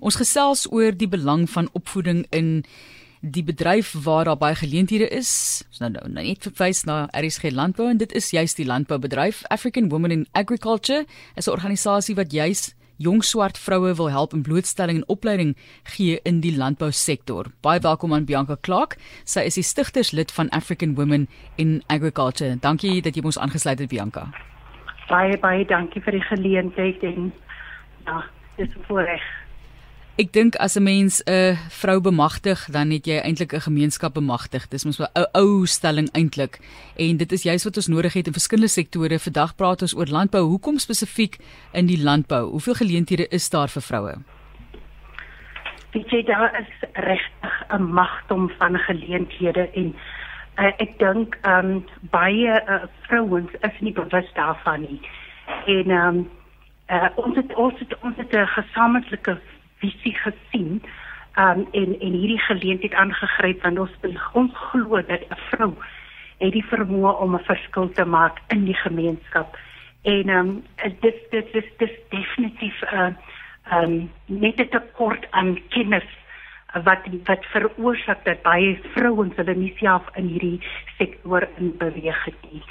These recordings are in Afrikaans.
Ons gesels oor die belang van opvoeding in die bedryf waar daar baie geleenthede is. Ons nou, nou net verwys na RSG Landbou en dit is juist die landboubedryf African Women in Agriculture, 'n organisasie wat juist jong swart vroue wil help in blootstelling en opleiding gee in die landbousektor. Baie welkom aan Bianca Clark. Sy is die stigterslid van African Women in Agriculture. Dankie dat jy ons aangesluit het Bianca. Baie baie dankie vir die geleentheid en ja, dis 'n voorreg. Ek dink as 'n mens 'n vrou bemagtig, dan het jy eintlik 'n gemeenskap bemagtig. Dis mos 'n ou ou stelling eintlik. En dit is juist wat ons nodig het in verskillende sektore. Vandag praat ons oor landbou. Hoekom spesifiek in die landbou? Hoeveel geleenthede is daar vir vroue? Dit jy daar is regtig 'n magdom van geleenthede en uh, ek dink ehm um, baie uh, vrouens is nie bewus daarvan nie. En ehm um, uh, ons het ons het ons het 'n gesamentlike visie gesien um, en en hierdie geleentheid aangegryp want ons ons glo dat 'n vrou het die vermoë om 'n verskil te maak in die gemeenskap en um, dit dit is dis definitief 'n uh, um, net 'n tekort aan kennis wat wat veroorsaak dat baie vrouens hulle nie self in hierdie sektor in beweeg het nie.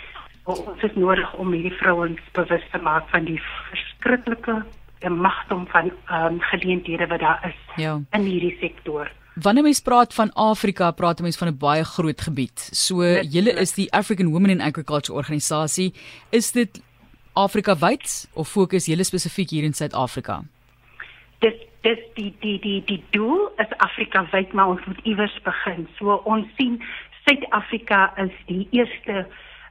Ons is nodig om hierdie vrouens bewus te maak van die verskriklike 'n magdom van ehm um, geleenthede wat daar is ja. in hierdie sektor. Wanneer mens praat van Afrika, praat mens van 'n baie groot gebied. So julle is die African Women in Agriculture organisasie. Is dit Afrika wyd of fokus julle spesifiek hier in Suid-Afrika? Dis dis die die die die doel is Afrika wyd, maar ons moet iewers begin. So ons sien Suid-Afrika as die eerste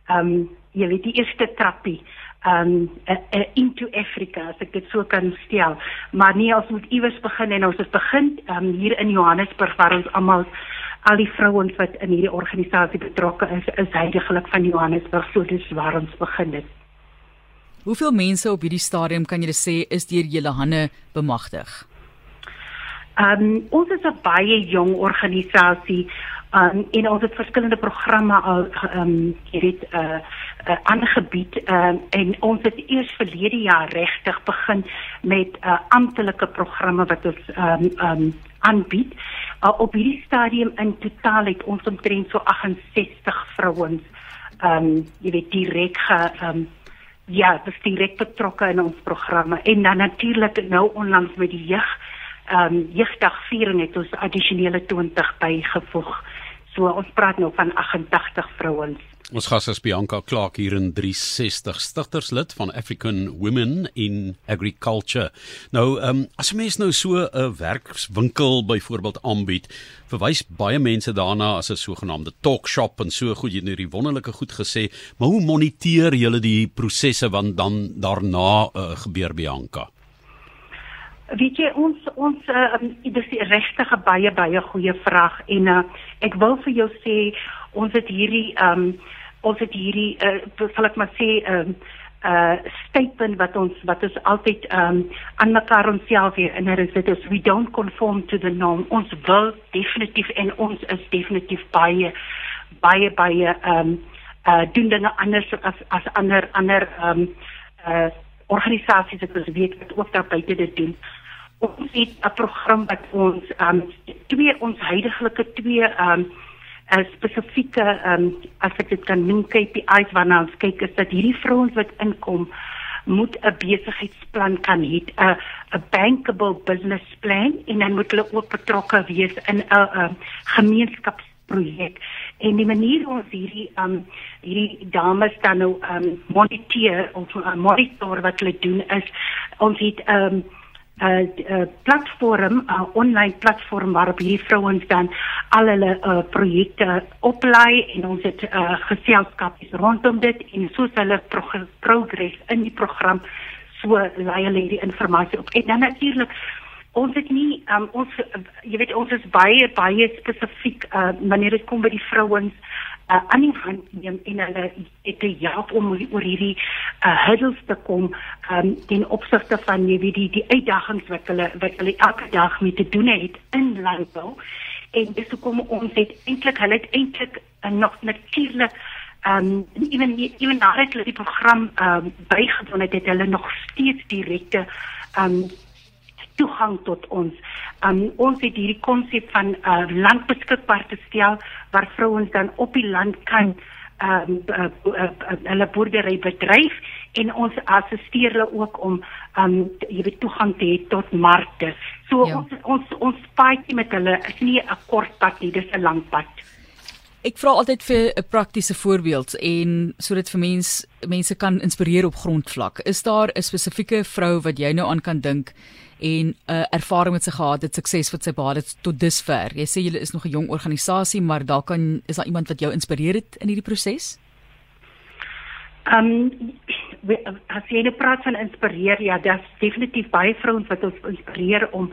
ehm um, jy weet die eerste trappie um uh, uh, into Africa as ek dit so kan stel. Maar nee, ons moet iewers begin en ons het begin um hier in Johannesburg waar ons almal al die vrouens wat in hierdie organisasie betrokke is, is heidaglik van Johannesburg, so dis waar ons begin het. Hoeveel mense op hierdie stadium kan jy sê is deur julle hande bemagtig? Um ons is 'n baie jong organisasie um, en ons het verskillende programme al ehm um, jy weet uh, uh aangebied um, en ons het eers verlede jaar regtig begin met uh amptelike programme wat ons um, um, aanbied. Uh, op hierdie stadium in totaal het ons omtrent so 68 vrouens ehm um, jy weet direk ehm um, ja, dis direk betrokke in ons programme en dan natuurlik nou onlangs met die jeug ehm um, jeugdag viering het ons addisionele 20 bygevoeg. So ons praat nou van 88 vrouens. Ons gas is Bianca Clark hier in 360 stigterslid van African Women in Agriculture. Nou, ehm um, as 'n mens nou so 'n werkswinkel byvoorbeeld aanbied, verwys baie mense daarna as 'n sogenaamde talk shop en so goed jy het nou die wonderlike goed gesê, maar hoe moniteer julle die prosesse wat dan daarna uh, gebeur Bianca? Weet jy ons ons uh, dis die regtige baie baie goeie vraag en uh, ek wil vir jou sê ons het hierdie um ons het hierdie uh, sal ek maar sê um uh statement wat ons wat ons altyd um aan mekaar onsself hier in herinner dit is we don't conform to the norm ons wil definitief en ons is definitief baie baie baie um uh doen dinge anders as as ander ander um uh organisasies wat ons weet wat ook daar buite dit doen. Ons het 'n program wat ons um twee ons huidigelike twee um as spesifieke um as ek dit kan noem KPI's waarna ons kyk is dat hierdie vrouens wat inkom moet 'n besigheidsplan kan hê, 'n 'n bankable business plan en dan moet hulle ook betrokke wees in 'n gemeenskapsprojek. En die manier hoe ons hierdie um hierdie dames dan nou um moniteer of uh, monitor wat hulle doen is ons het um 'n uh, uh, platform, 'n uh, online platform waarop hierdie vrouens dan al hulle uh, projekte oplei en ons het uh, geselskapies rondom dit en soos hulle prog progress in die program so lei hulle die inligting op. En dan natuurlik ons het nie um, ons jy weet ons is baie baie spesifiek uh, wanneer dit kom by die vrouens uh, aan die hand neem en hulle het te help om oor hierdie uh, hurdles te kom um, ten opsigte van jy weet die die uitdagings wat hulle wat hulle elke dag mee te doen het in landbou. En dis hoekom ons het eintlik hulle het eintlik uh, nog natuurlik um ewen ewen nadat hulle die program um bygewoon het het hulle nog steeds direkte um toegang tot ons. Um ons het hierdie konsep van uh, land beskikbaar te stel waar vrouens dan op die land kan um uh, uh, uh, hulle boerdery bedryf en ons assisteer hulle ook om um jy weet toegang te hê tot markte. So ja. ons ons ons paadjie met hulle is nie 'n kort pad nie, dis 'n lang pad. Ek vra altyd vir 'n praktiese voorbeeld en sodat vir mense mense kan inspireer op grondvlak. Is daar 'n spesifieke vrou wat jy nou aan kan dink en 'n uh, ervaring met sy gehad het, sukses wat sy behaal het tot dusver. Jy sê julle is nog 'n jong organisasie, maar daar kan is daar iemand wat jou inspireer het in hierdie proses? Ehm um, as jy net praat van inspireer, ja, daar's definitief baie vrouens wat ons inspireer om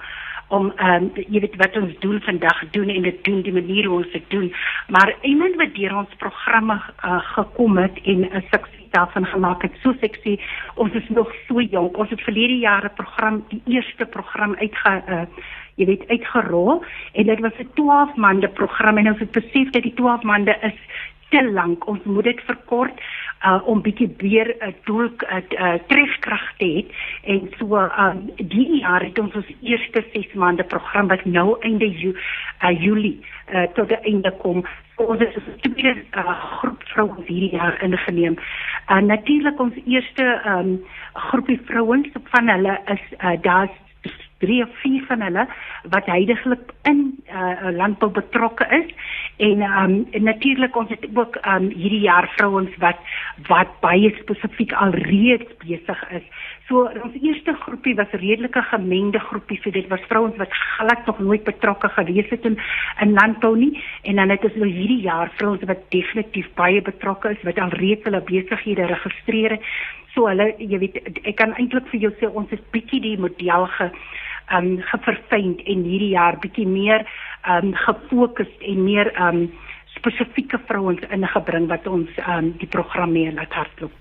om ehm um, jy weet wat ons doen vandag doen en dit doen die manier hoe ons dit doen. Maar iemand wat deur ons programme uh, gekom het en 'n sukses daarvan gemaak het. Soos ek sê, ons is nog so jonk. Ons het verlede jaar 'n program, die eerste program uitge uh, jy weet uitgerol en dit was 'n 12 maande program en ons het besef dat die 12 maande is te lank. Ons moet dit verkort uh, om bietjie weer 'n uh, doel uh, uh, trefkrag te hê en so uh, die jaar het ons ons eerste 6 maande program wat nou einde ju uh, Julie uh, tot die einde kom. So, ons het 'n tweede uh, groep vrouens hierdie jaar ingeneem. Uh, Natuurlik ons eerste um, groepie vrouens van hulle is uh, daar's drie of vier van hulle wat heidaglik in uh, landbou betrokke is en um, natuurlik ons het ook um, hierdie jaar vrouens wat wat baie spesifiek al reeds besig is. So ons eerste groepie was redelike gemengde groepie, so dit was vrouens wat glad nog nooit betrokke gewees het in, in landbou nie en dan het ons nou hierdie jaar vrouens wat definitief baie betrokke is wat al reeds hulle besighede geregistreer het. So hulle jy weet ek kan eintlik vir jou sê ons het bietjie die model ge um geverfyn en hierdie jaar bietjie meer um gefokus en meer um spesifieke vrouens ingebring wat ons um die program mee laat hardloop.